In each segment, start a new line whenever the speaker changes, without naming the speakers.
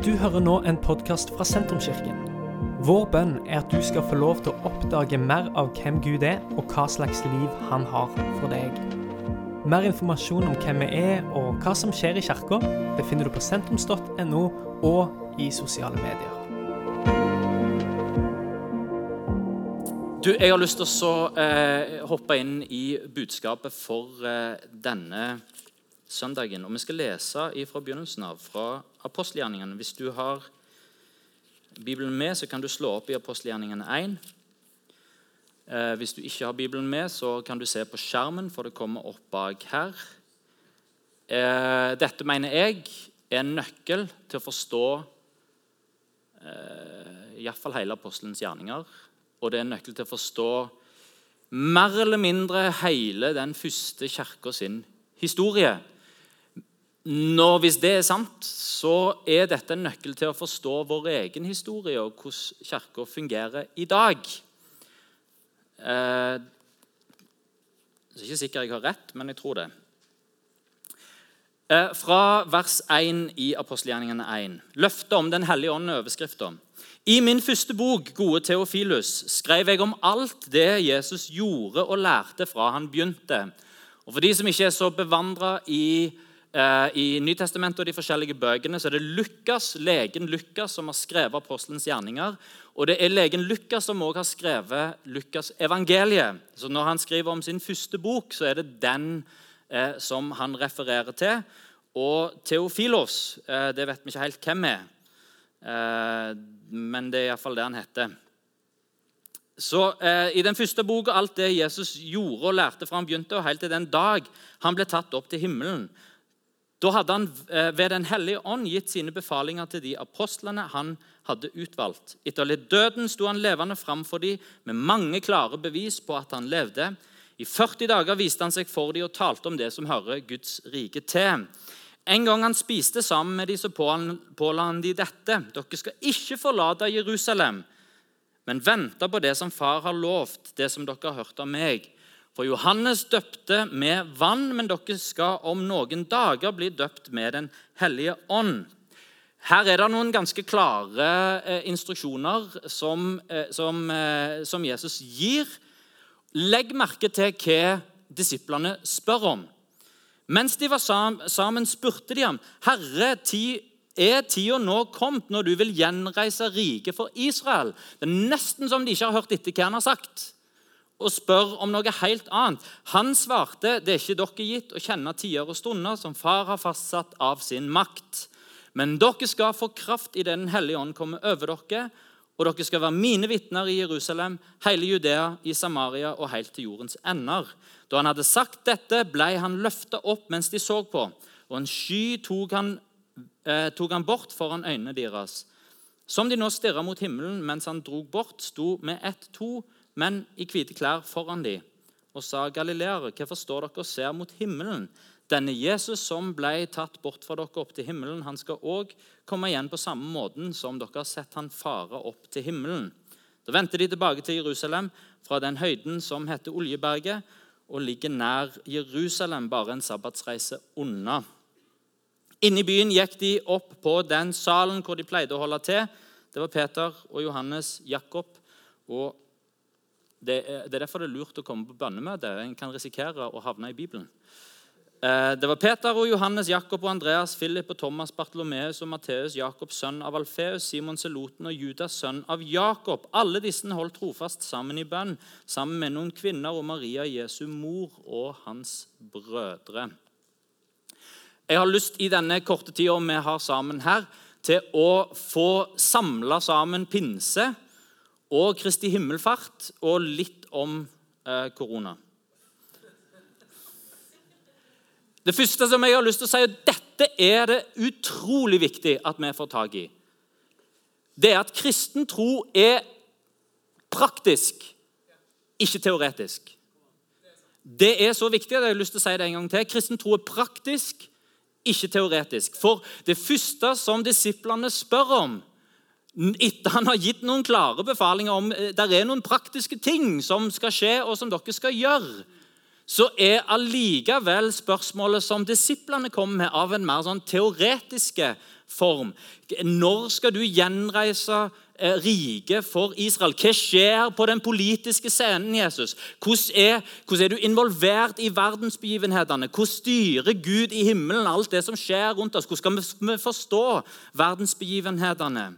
Du hører nå en podkast fra Sentrumskirken. Vår bønn er at du skal få lov til å oppdage mer av hvem Gud er, og hva slags liv han har for deg. Mer informasjon om hvem vi er og hva som skjer i kirka, finner du på sentrums.no og i sosiale medier.
Du, Jeg har lyst til å eh, hoppe inn i budskapet for eh, denne søndagen. Og Vi skal lese fra begynnelsen av, fra apostelgjerningene. Hvis du har Bibelen med, så kan du slå opp i apostelgjerningene 1. Eh, hvis du ikke har Bibelen med, så kan du se på skjermen, for det kommer opp bak her. Eh, dette mener jeg er en nøkkel til å forstå eh, iallfall hele apostelens gjerninger. Og det er en nøkkel til å forstå mer eller mindre hele den første kirka sin historie. Når, hvis det er sant, så er dette en nøkkel til å forstå vår egen historie og hvordan Kirka fungerer i dag. Eh, jeg er ikke sikker jeg har rett, men jeg tror det. Eh, fra vers 1 i apostelgjerningene 1. Løftet om Den hellige ånd er overskrifta. I min første bok, Gode Theofilus, skrev jeg om alt det Jesus gjorde og lærte fra han begynte. Og For de som ikke er så bevandra i I Nytestamentet og de forskjellige bøkene så er det Lukas, legen Lukas som har skrevet apostelens gjerninger. Og det er legen Lukas som også har skrevet Lukas' evangeliet. Så Når han skriver om sin første bok, så er det den eh, som han refererer til. Og Theofilos, eh, det vet vi ikke helt hvem er, eh, men det er iallfall det han heter. Så eh, I den første boka, alt det Jesus gjorde og lærte fra han begynte, og helt til den dag han ble tatt opp til himmelen, da hadde han eh, ved Den hellige ånd gitt sine befalinger til de apostlene han hadde utvalgt. Etter døden sto han levende framfor dem med mange klare bevis på at han levde. I 40 dager viste han seg for dem og talte om det som hører Guds rike til. En gang han spiste sammen med dem, så påla han dem dette.: Dere skal ikke forlate Jerusalem, men vente på det som Far har lovt, det som dere har hørt av meg. For Johannes døpte med vann, men dere skal om noen dager bli døpt med Den hellige ånd. Her er det noen ganske klare eh, instruksjoner som, eh, som, eh, som, Jesus gir. Legg merke til hva disiplene spør om. Mens de var sammen, spurte de ham, 'Herre, er tida nå kommet når du vil gjenreise riket for Israel?' Det er nesten som de ikke har hørt etter hva han har sagt og spør om noe helt annet. Han svarte, 'Det er ikke dere gitt å kjenne tider og stunder som far har fastsatt av sin makt.' 'Men dere skal få kraft i Den hellige ånd komme over dere.' 'Og dere skal være mine vitner i Jerusalem, hele Judea, i Samaria og helt til jordens ender.' Da han hadde sagt dette, ble han løfta opp mens de så på, og en sky tok han, eh, tok han bort foran øynene deres. Som de nå stirra mot himmelen mens han drog bort, sto med ett to men i hvite klær foran dem, og sa, 'Galileere, hvorfor står dere og ser mot himmelen?' Denne Jesus som ble tatt bort fra dere opp til himmelen, han skal òg komme igjen på samme måten som dere har sett han fare opp til himmelen. Da vendte de tilbake til Jerusalem fra den høyden som heter Oljeberget, og ligger nær Jerusalem, bare en sabbatsreise unna. Inne i byen gikk de opp på den salen hvor de pleide å holde til. Det var Peter og Johannes, Jakob og det er, det er, derfor det er lurt å komme på bønnemøte. En kan risikere å havne i Bibelen. Eh, det var Peter og Johannes, Jakob og Andreas, Philip og Thomas, Bartolomeus og Matteus, Jakob, sønn av Alfeus, Simon Seloten og Judas, sønn av Jakob. Alle disse holdt trofast sammen i bønn, sammen med noen kvinner og Maria, Jesu mor og hans brødre. Jeg har lyst i denne korte tida vi har sammen her, til å få samla sammen pinse og Kristi himmelfart og litt om eh, korona. Det første som jeg har lyst til å si, og dette er det utrolig viktig at vi får tak i, det er at kristen tro er praktisk, ikke teoretisk. Det er så viktig at jeg har lyst til å si det en gang til. Kristen tro er praktisk, ikke teoretisk. For det første som disiplene spør om, etter han har gitt noen klare befalinger om eh, det er noen praktiske ting som skal skje, og som dere skal gjøre, så er allikevel spørsmålet som disiplene kommer med, av en mer sånn teoretiske form. Når skal du gjenreise eh, riket for Israel? Hva skjer på den politiske scenen, Jesus? Hvordan er, hvordan er, du involvert i verdensbegivenhetene? Hvordan styrer Gud i himmelen alt det som skjer rundt oss? Hvordan skal vi forstå verdensbegivenhetene?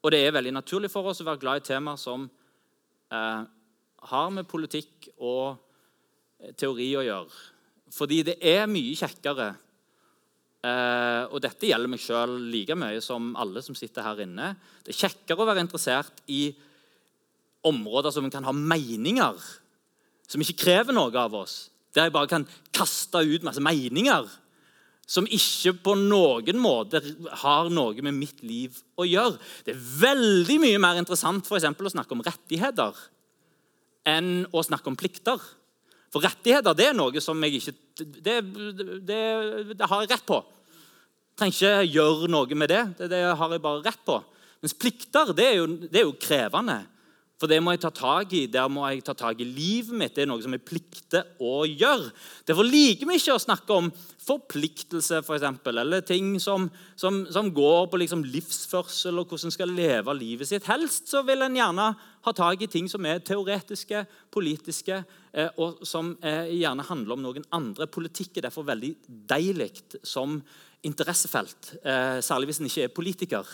Og det er veldig naturlig for oss å være glad i temaer som eh, har med politikk og teori å gjøre. Fordi det er mye kjekkere eh, Og dette gjelder meg sjøl like mye som alle som sitter her inne. Det er kjekkere å være interessert i områder som kan ha meninger, som ikke krever noe av oss. Der jeg bare kan kaste ut masse meninger som ikke på noen måte har noe med mitt liv å gjøre. Det er veldig mye mer interessant for eksempel, å snakke om rettigheter enn å snakke om plikter. For rettigheter det er noe som jeg ikke Det, det, det har jeg rett på. Jeg trenger ikke gjøre noe med det. det. Det, har jeg bare rett på. Mens plikter det er jo, det er jo krevende. For det må jeg ta tak i. Der må jeg ta tak i livet mitt. Det er noe som jeg plikter å gjøre. Derfor liker vi ikke å snakke om forpliktelse, for eksempel, eller ting som, som, som går på liksom livsførsel og hvordan en skal leve livet sitt. Helst så vil en gjerne ha tak i ting som er teoretiske, politiske, eh, og som eh, gjerne handler om noen andre. Politikk er derfor veldig deilig som interessefelt, eh, særlig hvis en ikke er politiker.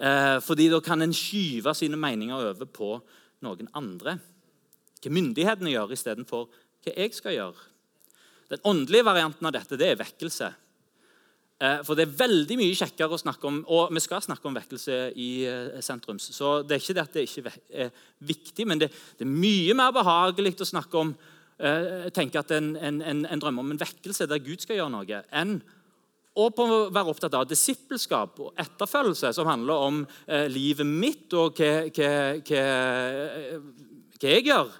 Eh, fordi da kan en skyve sine meninger over på noen andre. Hva myndighetene gjør, istedenfor hva jeg skal gjøre. Den åndelige varianten av dette det er vekkelse. Eh, for det er veldig mye kjekkere å snakke om Og vi skal snakke om vekkelse i eh, sentrums. Så det er ikke det at det ikke er viktig, men det, det er mye mer behagelig å snakke om tenke at en, en, en, en drømmer om en vekkelse der Gud skal gjøre noe, enn å være opptatt av disippelskap og etterfølgelse, som handler om eh, livet mitt og hva, hva, hva, hva, jeg gjør.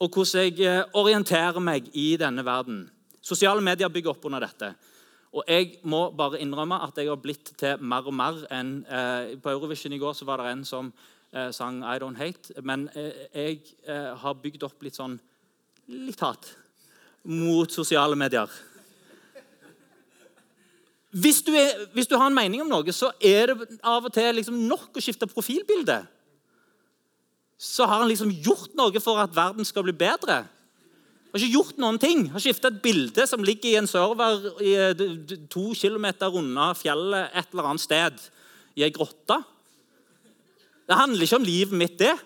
Og hvordan jeg eh, orienterer meg i denne verden. Sosiale medier bygger opp under dette. Og jeg må bare innrømme at jeg har blitt til mer og mer enn eh, På Eurovision i går så var det en som eh, sang 'I Don't Hate'. Men eh, jeg eh, har bygd opp litt sånn litt hat mot sosiale medier. Hvis du, er, hvis du, har en mening om noe, så er det av og til liksom nok å skifte profilbilde. Så har han liksom gjort noe for at verden skal bli bedre. Har ikke gjort noen ting. Har skifta et bilde som ligger i en server i, eh, to kilometer unna fjellet et eller annet sted, i ei grotte. Det handler ikke om livet mitt, det.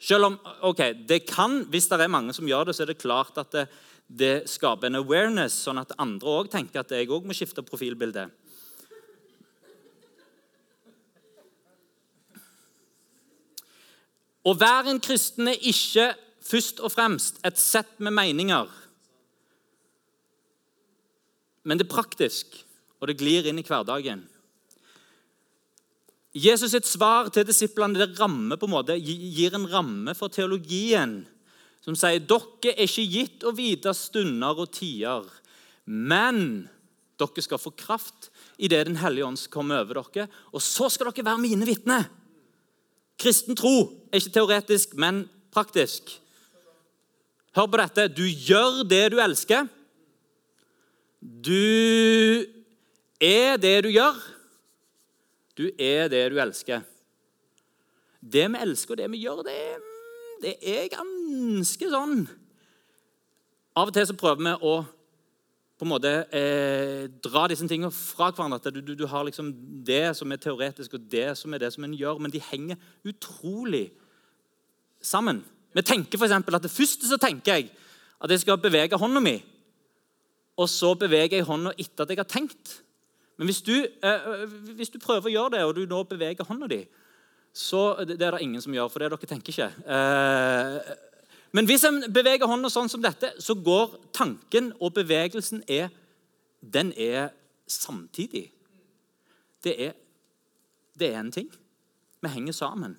Selv om, ok, det kan, Hvis det er mange som gjør det, så er det klart at det, det skaper en awareness, sånn at andre òg tenker at jeg òg må skifte profilbilde. Å være en kristen er ikke først og fremst et sett med meninger. Men det er praktisk, og det glir inn i hverdagen. Jesus' sitt svar til disiplene det rammer på en måte, gir en ramme for teologien som sier dere er ikke gitt å vite stunder og tider, men dere skal få kraft idet Den hellige ånd kommer over dere. Og så skal dere være mine vitner. Kristen tro er ikke teoretisk, men praktisk. Hør på dette. Du gjør det du elsker. Du er det du gjør. Du er det du elsker. Det vi elsker, og det vi gjør, det det er ganske sånn Av og til så prøver vi å på en måte eh, dra disse tingene fra hverandre. At du, du, du, har liksom det som er teoretisk, og det som er det som en gjør. Men de henger utrolig sammen. Vi tenker for at Det første så tenker jeg at jeg skal bevege hånda mi. Og så beveger jeg hånda etter at jeg har tenkt. Men hvis du, eh, hvis du prøver å gjøre det, og du nå beveger hånda di, så Det er det ingen som gjør, for det dere tenker ikke. Eh, men hvis en beveger hånda sånn som dette, så går tanken og bevegelsen er, den er samtidig. Det er, det er en ting. Vi henger sammen.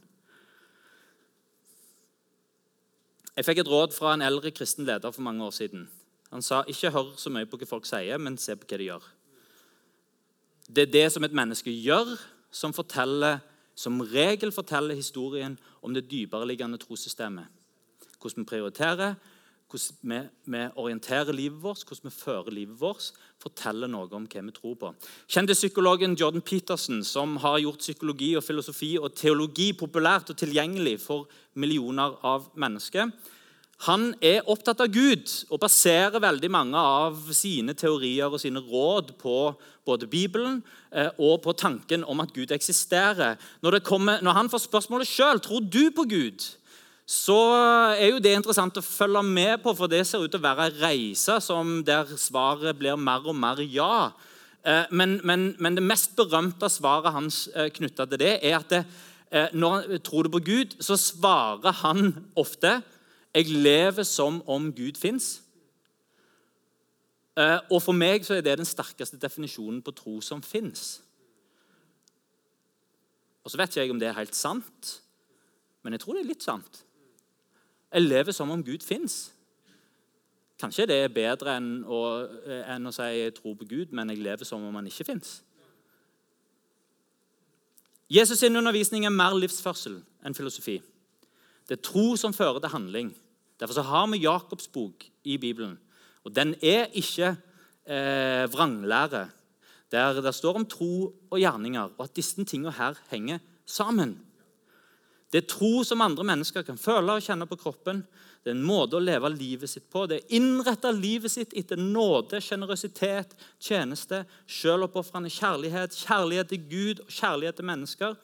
Jeg fikk et råd fra en eldre kristen leder for mange år siden. Han sa ikke hør så mye på hva folk sier, men se på hva de gjør. Det er det som et menneske gjør, som forteller som regel forteller historien om det dypereliggende trossystemet. Hvordan vi prioriterer, hvordan vi, vi, orienterer livet vårt, hvordan vi fører livet vårt, forteller noe om hva vi tror på. Kjendispsykologen Jordan Peterson, som har gjort psykologi og filosofi og teologi populært og tilgjengelig for millioner av mennesker, han er opptatt av Gud og baserer veldig mange av sine teorier og sine råd på både Bibelen eh, og på tanken om at Gud eksisterer. Når, kommer, når han får spørsmålet sjøl tror du på Gud, så er jo det interessant å følge med på, for det ser ut til å være en reise der svaret blir mer og mer ja. Eh, men, men, men det mest berømte svaret hans eh, knytta til det, er at det, eh, når han tror du på Gud, så svarer han ofte 'Jeg lever som om Gud fins'. Og For meg så er det den sterkeste definisjonen på tro som fins. Og Så vet ikke jeg om det er helt sant, men jeg tror det er litt sant. Jeg lever som om Gud fins. Kanskje det er bedre enn å, eh, enn å si jeg tror på Gud, men jeg lever som om han ikke fins. Jesus' sin undervisning er mer livsførsel enn filosofi. Det er tro som fører til handling. Derfor har vi Jakobs bok i Bibelen. Og Den er ikke eh, vranglære. Der det står om tro og gjerninger, og at disse tingene her henger sammen. Det er tro som andre mennesker kan føle og kjenne på kroppen. Det er en måte å leve livet sitt på. Det er innrette livet sitt etter nåde, sjenerøsitet, tjeneste, selvoppofrende kjærlighet, kjærlighet til Gud og kjærlighet til mennesker.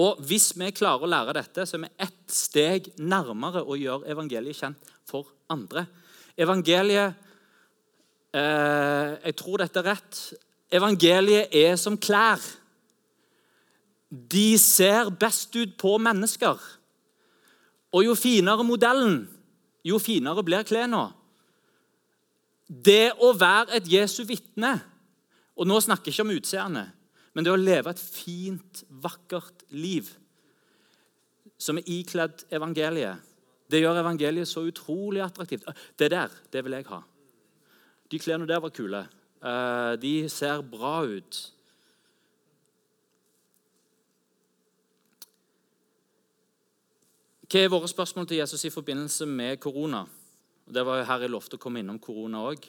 Og Hvis vi klarer å lære dette, så er vi ett steg nærmere å gjøre evangeliet kjent for andre. Evangeliet eh, Jeg tror dette er rett. Evangeliet er som klær. De ser best ut på mennesker. Og jo finere modellen, jo finere blir klærne. Det å være et Jesu vitne Og nå snakker jeg ikke om utseendet, men det å leve et fint, vakkert liv som er ikledd evangeliet, det gjør evangeliet så utrolig attraktivt. Det der, det vil jeg ha. De klærne der var kule. Eh, de ser bra ut. Hva er våre spørsmål til Jesus i forbindelse med korona? Det var jo her jeg lovte å komme innom korona òg.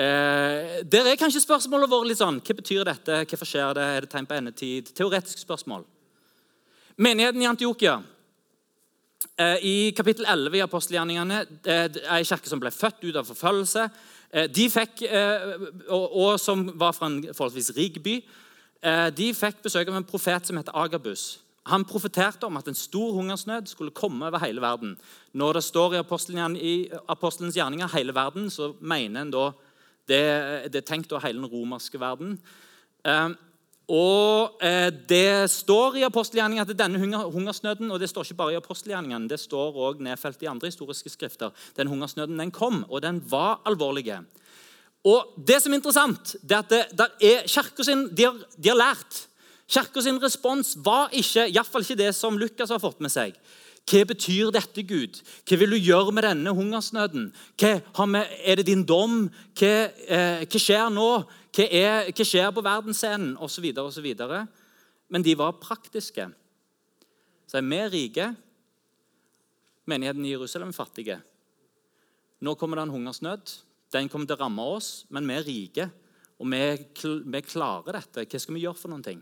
Eh, der er kanskje spørsmålet vårt litt sånn Hva betyr dette? Hvorfor skjer det? Er det tegn på endetid? Teoretiske spørsmål. Menigheten i Antiokia eh, I kapittel 11 i apostelgjerningene eh, ei kirke som ble født ut av forfølgelse. Eh, de fikk, eh, og, og, som var fra en forholdsvis rik by. Eh, de fikk besøk av en profet som heter Agabus. Han profeterte om at en stor hungersnød skulle komme over hele verden. Når det står i, apostelens gjerninger 'hele verden', så mener en da det, det tenkt å hele den romerske verden. Eh, og eh, Det står i apostelgjerningene at denne hungersnøden og det står ikke bare i apostelgjerningene, det står også nedfelt i andre historiske skrifter, den hungersnøden den kom, og den var alvorlig. Og Det som er interessant, det er at det, der er kirka sin, de har, de har lært Kirka sin respons var ikke, iallfall ikke det som Lukas har fått med seg. Hva betyr dette, Gud? Hva vil du gjøre med denne hungersnøden? Hva, er det din dom? Hva, eh, hva skjer nå? Hva, er, hva, skjer på verdensscenen? Osv. osv. Men de var praktiske. Så er vi rike. Menigheten i Jerusalem er fattige. Nå kommer det en hungersnød. Den kommer til å ramme oss, men vi er rike. Og vi, vi klarer dette. Hva skal vi gjøre for noen ting?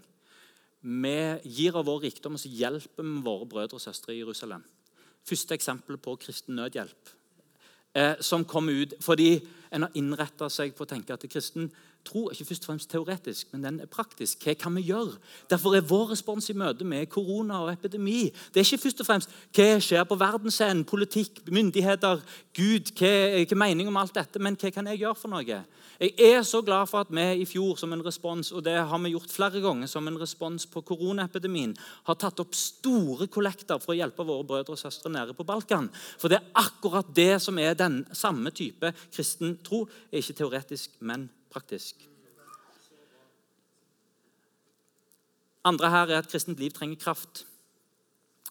Vi gir av vår rikdom og så hjelper vi våre brødre og søstre i Jerusalem. Første eksempel på kristen nødhjelp. Eh, som kom ut fordi en har innretta seg på å tenke at kristen tro er ikke først og fremst teoretisk, men den er praktisk. Hva kan vi gjøre? Derfor er vår respons i møte med korona og epidemi det er ikke først og fremst hva skjer på verdensscenen, politikk, myndigheter, Gud, hva, hva mening om alt dette, men hva kan jeg gjøre for noe? Jeg er så glad for at vi i fjor som en respons, og det har vi gjort flere ganger som en respons på koronaepidemien, har tatt opp store kollekter for å hjelpe våre brødre og søstre nede på Balkan. For det er akkurat det som er den samme type kristen tro. Ikke teoretisk, men praktisk. Andre her er at kristent liv trenger kraft.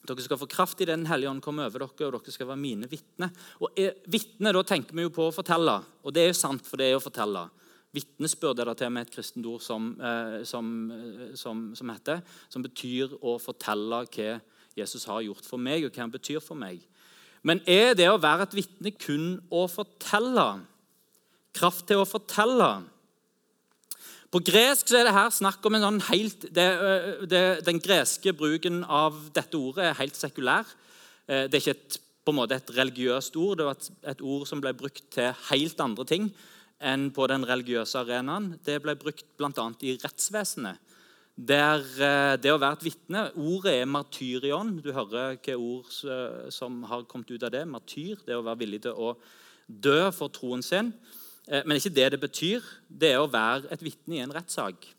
Dere skal få kraft i Den hellige ånd komme over dere, og dere skal være mine vitner. Og Vitne, da tenker vi jo på å fortelle, og det er jo sant, for det er å fortelle. Vitnesbyrd er det til med et kristent ord som, eh, som, eh, som, som, heter, som betyr å fortelle hva Jesus har gjort for meg, og hva han betyr for meg. Men er det å være et vitne kun å fortelle? Kraft til å fortelle? På gresk er det her snakk om en sånn helt, det, det, Den greske bruken av dette ordet er helt sekulær. Det er ikke et, på en måte et religiøst ord. Det var et, et ord som ble brukt til helt andre ting enn på den religiøse arenaen. Det ble brukt bl.a. i rettsvesenet. Der det å være et vitne Ordet er martyrion. Du hører hvilke ord som har kommet ut av det. Martyr, det å være villig til å dø for troen sin. Eh, men ikke det det betyr. Det er å være et vitne i en rettssak.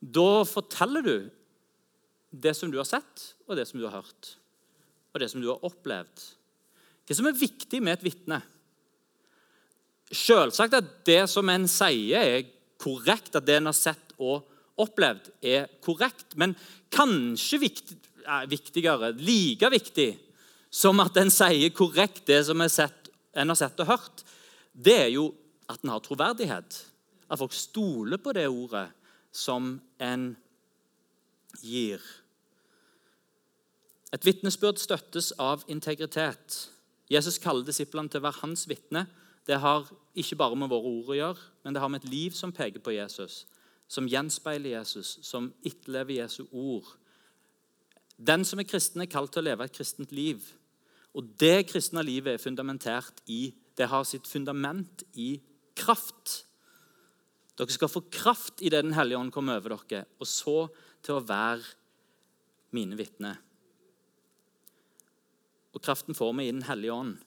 Da forteller du det som du har sett, og det som du har hørt, og det som du har opplevd. Hva som er viktig med et vitne? Selvsagt at det som en sier, er korrekt, at det en har sett og opplevd, er korrekt. Men kanskje viktig, viktigere, like viktig som at en sier korrekt det som en har sett og hørt, det er jo at en har troverdighet. At folk stoler på det ordet som en gir. Et vitnesbyrd støttes av integritet. Jesus kaller disiplene til å være hans vitne. Det har ikke bare med våre ord å gjøre, men det har med et liv som peker på Jesus, som gjenspeiler Jesus, som etterlever Jesu ord. Den som er kristen, er kalt til å leve et kristent liv. Og det kristne livet er fundamentert i det har sitt fundament i kraft. Dere skal få kraft i det Den hellige ånd kommer over dere, og så til å være mine vitner. Og kraften får vi i Den hellige ånd.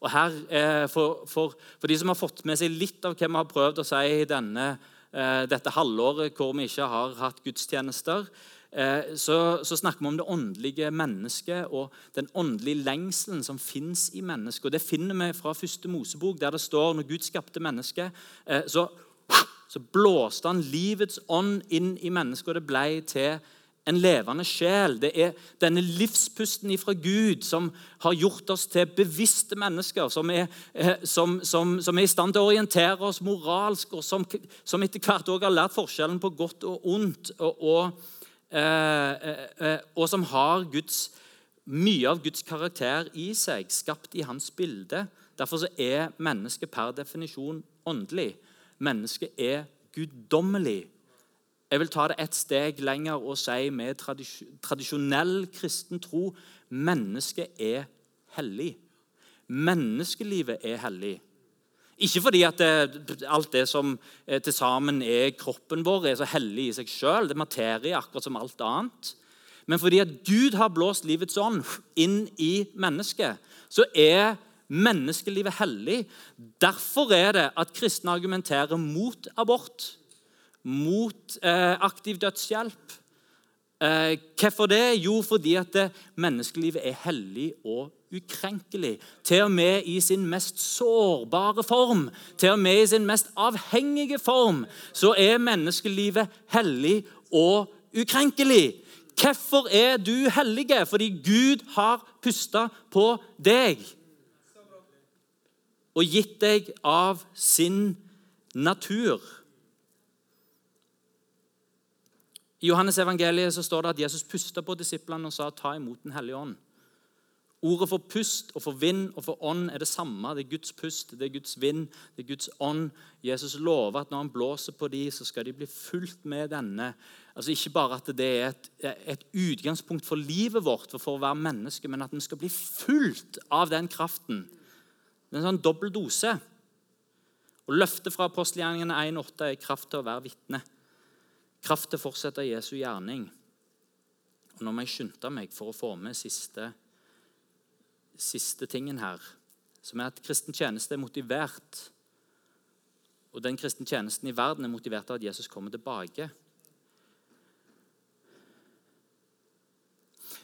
Og her, eh, for, for, for, de som har fått med seg litt av hva vi har prøvd å si i denne, eh, dette halvåret hvor vi ikke har hatt gudstjenester, så, så, snakker vi om det åndelige mennesket og den åndelige lengselen som fins i mennesket. Og Det finner vi fra første Mosebok, der det står når Gud skapte mennesket, eh, så, så blåste han livets ånd inn i mennesket, og det ble til en levende sjel. Det er denne livspusten ifra Gud som har gjort oss til bevisste mennesker, som er, eh, som, som, som er i stand til å orientere oss moralsk, og som, etter hvert òg har lært forskjellen på godt og ondt. og, og Eh, eh, eh, og som har Guds, mye av Guds karakter i seg, skapt i hans bilde. Derfor er mennesket per definisjon åndelig. Mennesket er guddommelig. Jeg vil ta det et steg lenger og si med tradisjonell kristen tro mennesket er hellig. Menneskelivet er hellig. Ikke fordi at det, alt det som eh, til sammen er kroppen vår, er så hellig i seg sjøl. Det er materie, akkurat som alt annet. Men fordi at Gud har blåst livets ånd inn i mennesket, så er menneskelivet hellig. Derfor er det at kristne argumenterer mot abort, mot eh, aktiv dødshjelp. Eh, hvorfor det? Jo, fordi at menneskelivet er hellig og ukrenkelig. Til og med i sin mest sårbare form, til og med i sin mest avhengige form, så er menneskelivet hellig og ukrenkelig. Hvorfor er du hellig? Fordi Gud har pusta på deg og gitt deg av sin natur. I Johannes evangeliet så står det at Jesus pusta på disiplene og sa 'ta imot Den hellige ånd'. Ordet for pust og for vind og for ånd er det samme. Det er Guds pust, det er Guds vind, det er Guds ånd. Jesus lover at når han blåser på de, så skal de bli fulgt med denne. Altså Ikke bare at det er et, et utgangspunkt for livet vårt for å være menneske, men at den skal bli fulgt av den kraften. Det er en sånn dobbel dose. Og Løftet fra apostelgjerningene 1,8 er kraft til å være vitne. Kraft til å fortsette Jesu gjerning. Og Nå må jeg skynde meg for å få med siste siste tingen her, som er at kristen tjeneste er motivert. Og den kristne tjenesten i verden er motivert av at Jesus kommer tilbake.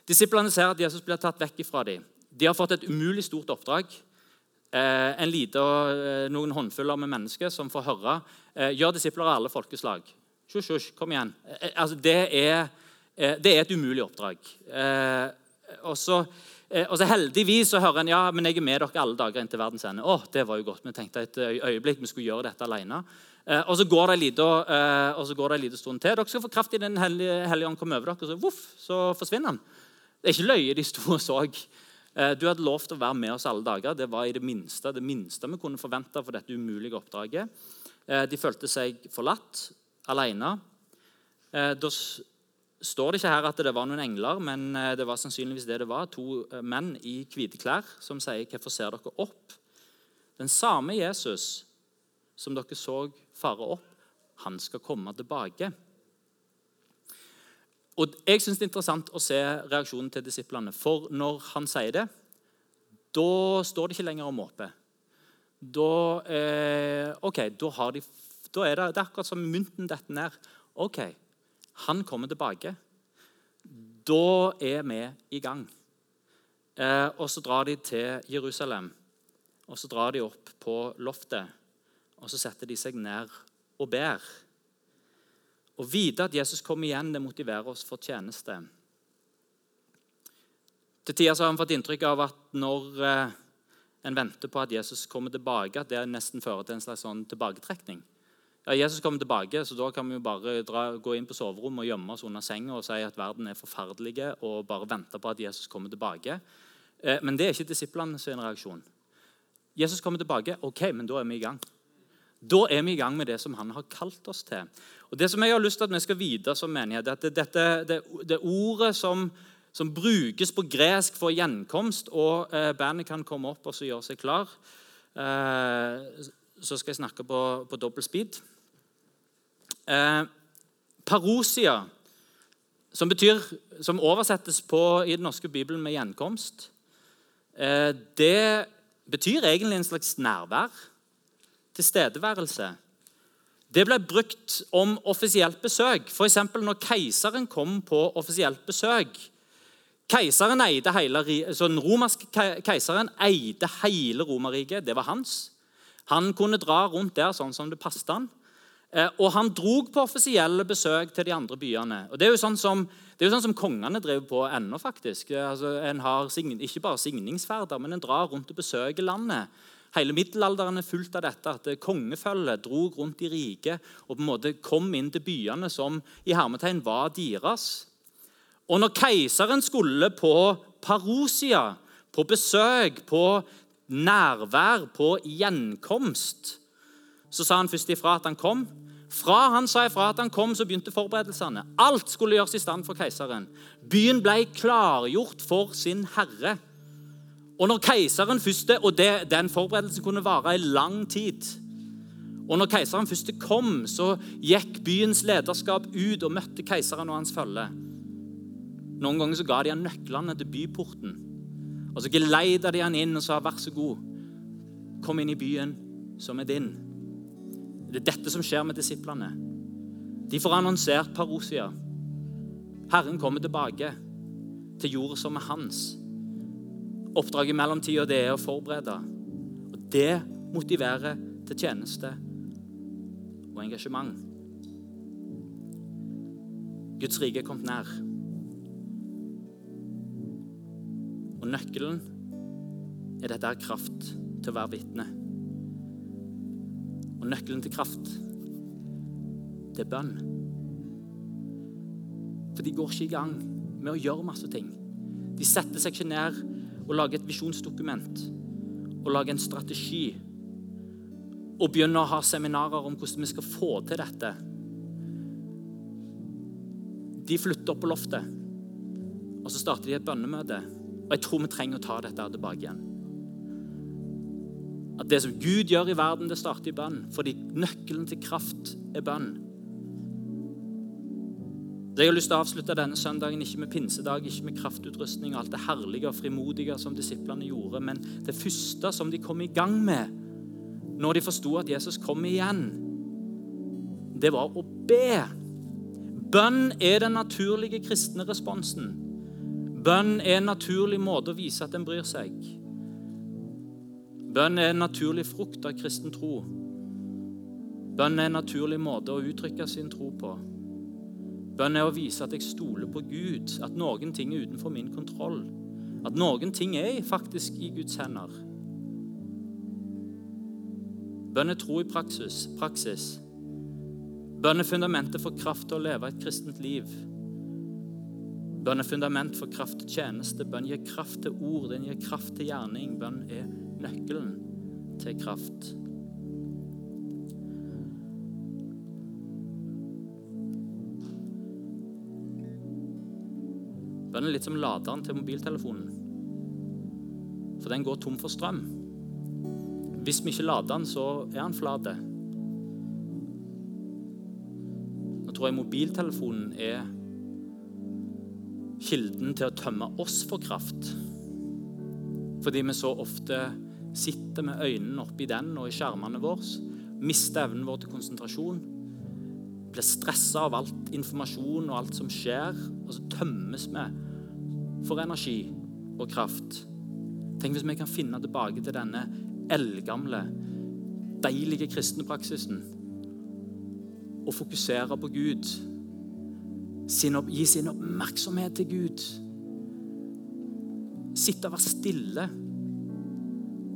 Disiplene ser at Jesus blir tatt vekk fra dem. De har fått et umulig stort oppdrag. Eh, en lite, eh, noen håndfuller med mennesker som får høre eh, gjør disipler av alle folkeslag. Sjusj, sjusj, kom igjen. Altså, det, er, det, er, et umulig oppdrag. Og så og så Heldigvis så hører en ja, men jeg er med dere alle dager inntil verdens ende. Oh, det var jo godt. Vi tenkte et øyeblikk vi skulle gjøre dette alene. Eh, og så går det en liten, eh, stund til. Dere skal få kraft i Den hellige, hellige ånd komme over dere. Og så, voff, så forsvinner han. Det er ikke løye de sto og så Eh, du hadde lovt å være med oss alle dager. Det var i det minste det minste vi kunne forvente for dette umulige oppdraget. Eh, de følte seg forlatt, alene. Eh, da står det ikke her at det var noen engler, men det var sannsynligvis det det var. To menn i hvite klær som sier 'Hvorfor ser dere opp?' Den samme Jesus som dere så fare opp, han skal komme tilbake. Og Jeg synes det er interessant å se reaksjonen til disiplene. For når han sier det, da står det ikke lenger om måpe. Da, eh, okay, da, de, da er det, det er akkurat som mynten detter ned. OK, han kommer tilbake. Da er vi i gang. Eh, og så drar de til Jerusalem. Og så drar de opp på loftet, og så setter de seg ned og ber. Å vite at Jesus kommer igjen, det motiverer oss for tjeneste. Til tider har vi fått inntrykk av at når eh, en venter på at Jesus kommer tilbake, at det nesten fører til en slags sånn tilbaketrekning. Ja, Jesus kommer tilbake, så da kan vi jo bare dra, gå inn på soverommet og gjemme oss under senga og si at verden er forferdelig, og bare vente på at Jesus kommer tilbake. Eh, men det er ikke disiplene sin reaksjon. Jesus kommer tilbake, ok, men da er vi i gang. Da er vi i gang med det som han har kalt oss til. Og Det som jeg har lyst til at vi skal vite som menighet, er at dette, det, det ordet som, som, brukes på gresk for gjenkomst og eh, Bandet kan komme opp og gjøre seg klar. Eh, så skal jeg snakke på, på dobbel speed. Eh, parosia, som, betyr, som oversettes på, i den norske bibelen med gjenkomst, eh, det betyr egentlig en slags nærvær tilstedeværelse. Det ble brukt om offisielt besøk, f.eks. når keiseren kom på offisielt besøk. Keiseren eide hele, så Den romerske keiseren eide hele Romerriket. Det var hans. Han kunne dra rundt der sånn som det passet han. Eh, og han drog på offisielle besøk til de andre byene. Og Det er jo sånn som, jo sånn som kongene driver på ennå. faktisk. Altså, en har ikke bare signingsferder, men en drar rundt og besøker landet. Hele middelalderen er fullt av dette, at kongefølget dro rundt i riket og på en måte kom inn til byene som i hermetegn var deres. Og når keiseren skulle på parosia, på besøk, på nærvær, på gjenkomst, så sa han først ifra at han kom. Fra han sa ifra at han kom, så begynte forberedelsene. Alt skulle gjøres i stand for keiseren. Byen ble klargjort for sin herre. Og når keiseren første, og det, Den forberedelsen kunne vare i lang tid. Og når keiseren først kom, så gikk byens lederskap ut og møtte keiseren og hans følge. Noen ganger så ga de han nøklene til byporten. Og Så geleida de han inn og sa, 'Vær så god, kom inn i byen som er din'. Det er dette som skjer med disiplene. De får annonsert parosia. Herren kommer tilbake til jorda som er hans. Oppdraget i mellomtida er å forberede. Og Det motiverer til tjeneste og engasjement. Guds rike er kommet nær. Og nøkkelen er dette her kraft til å være vitne. Og nøkkelen til kraft, det er bønn. For de går ikke i gang med å gjøre masse ting. De setter seg ikke ned og lager et visjonsdokument og lager en strategi. Og begynner å ha seminarer om hvordan vi skal få til dette. De flytter opp på loftet, og så starter de et bønnemøte. Og jeg tror vi trenger å ta dette tilbake igjen. At det som Gud gjør i verden, det starter i bønn. Fordi nøkkelen til kraft er bønn. Jeg har lyst til å avslutte denne søndagen ikke med pinsedag, ikke med kraftutrustning og alt det herlige og frimodige som disiplene gjorde, men det første som de kom i gang med når de forsto at Jesus kom igjen, det var å be. Bønn er den naturlige kristne responsen. Bønn er en naturlig måte å vise at en bryr seg. Bønn er en naturlig frukt av kristen tro. Bønn er en naturlig måte å uttrykke sin tro på. Bønn er å vise at jeg stoler på Gud, at noen ting er utenfor min kontroll. At noen ting er faktisk i Guds hender. Bønn er tro i praksis. praksis. Bønn er fundamentet for kraft til å leve et kristent liv. Bønn er fundament for kraft til tjeneste. Bønn gir kraft til ord, den gir kraft til gjerning. Bønn er nøkkelen til kraft. Bønnen er litt som laderen til mobiltelefonen. For den går tom for strøm. Hvis vi ikke lader den, så er den flat. Nå tror jeg mobiltelefonen er kilden til å tømme oss for kraft. Fordi vi så ofte sitter med øynene oppi den og i skjermene våre, mister evnen vår til konsentrasjon, blir stressa av alt informasjon og alt som skjer, og så tømmes vi for energi og kraft. Tenk hvis vi kan finne tilbake til denne eldgamle, deilige kristne praksisen og fokusere på Gud sin opp, gi sin oppmerksomhet til Gud. Sitte og være stille.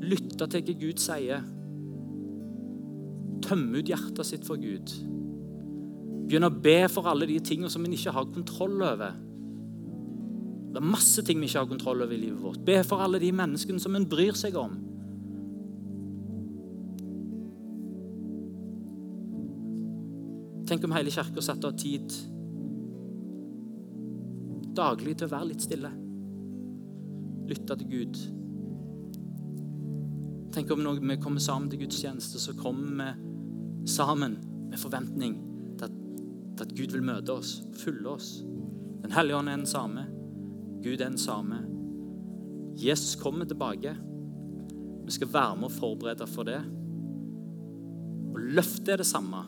Lytte til hva Gud sier. Tømme ut hjertet sitt for Gud. Begynne å be for alle de tingene som en ikke har kontroll over. Det er masse ting vi ikke har kontroll over i livet vårt. Be for alle de menneskene som en bryr seg om. Tenk om hele kirka satte av tid daglig til å være litt stille. Lytte til Gud. Tenk om når vi kommer sammen til gudstjeneste, så kommer vi sammen med forventning til at, til at Gud vil møte oss, fylle oss. Den hellige ånd er den samme. Gud er den samme. Jesus kommer tilbake. Vi skal være med og forberede for det. Og løftet er det samme.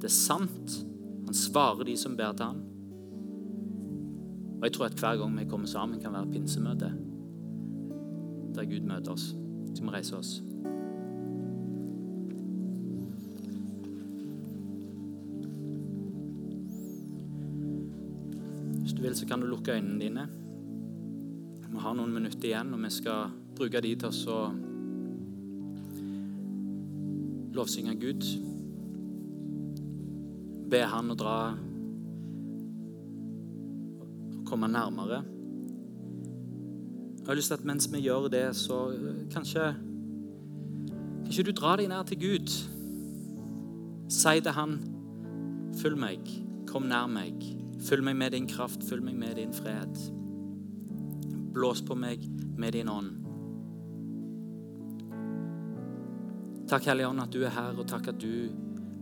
Det er sant. Han svarer de som ber til ham. Og jeg tror at hver gang vi kommer sammen, kan være pinsemøte. Der Gud møter oss. Så vi reiser oss. Hvis du vil, så kan du lukke øynene dine. Vi har noen minutter igjen, og vi skal bruke de til å lovsynge Gud. Be Han å dra og komme nærmere. Jeg har lyst til at mens vi gjør det, så kanskje Kanskje du drar deg nær til Gud. Si til Han, følg meg, kom nær meg. Følg meg med din kraft, følg meg med din fred. Blås på meg med din ånd. Takk, Hellige Ånd, at du er her, og takk at du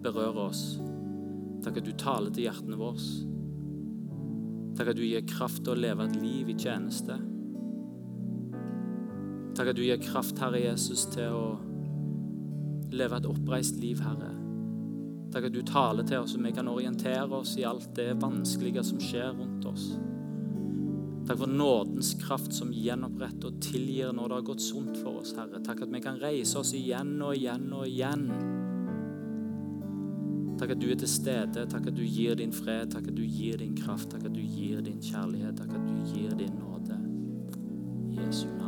berører oss. Takk at du taler til hjertene våre. Takk at du gir kraft til å leve et liv i tjeneste. Takk at du gir kraft, Herre Jesus, til å leve et oppreist liv, Herre. Takk at du taler til oss, så vi kan orientere oss i alt det vanskelige som skjer rundt oss. Takk for nådens kraft som gjenoppretter og tilgir når det har gått sunt for oss, Herre. Takk at vi kan reise oss igjen og igjen og igjen Takk at du er til stede. Takk at du gir din fred. Takk at du gir din kraft. Takk at du gir din kjærlighet. Takk at du gir din nåde. Jesu navn.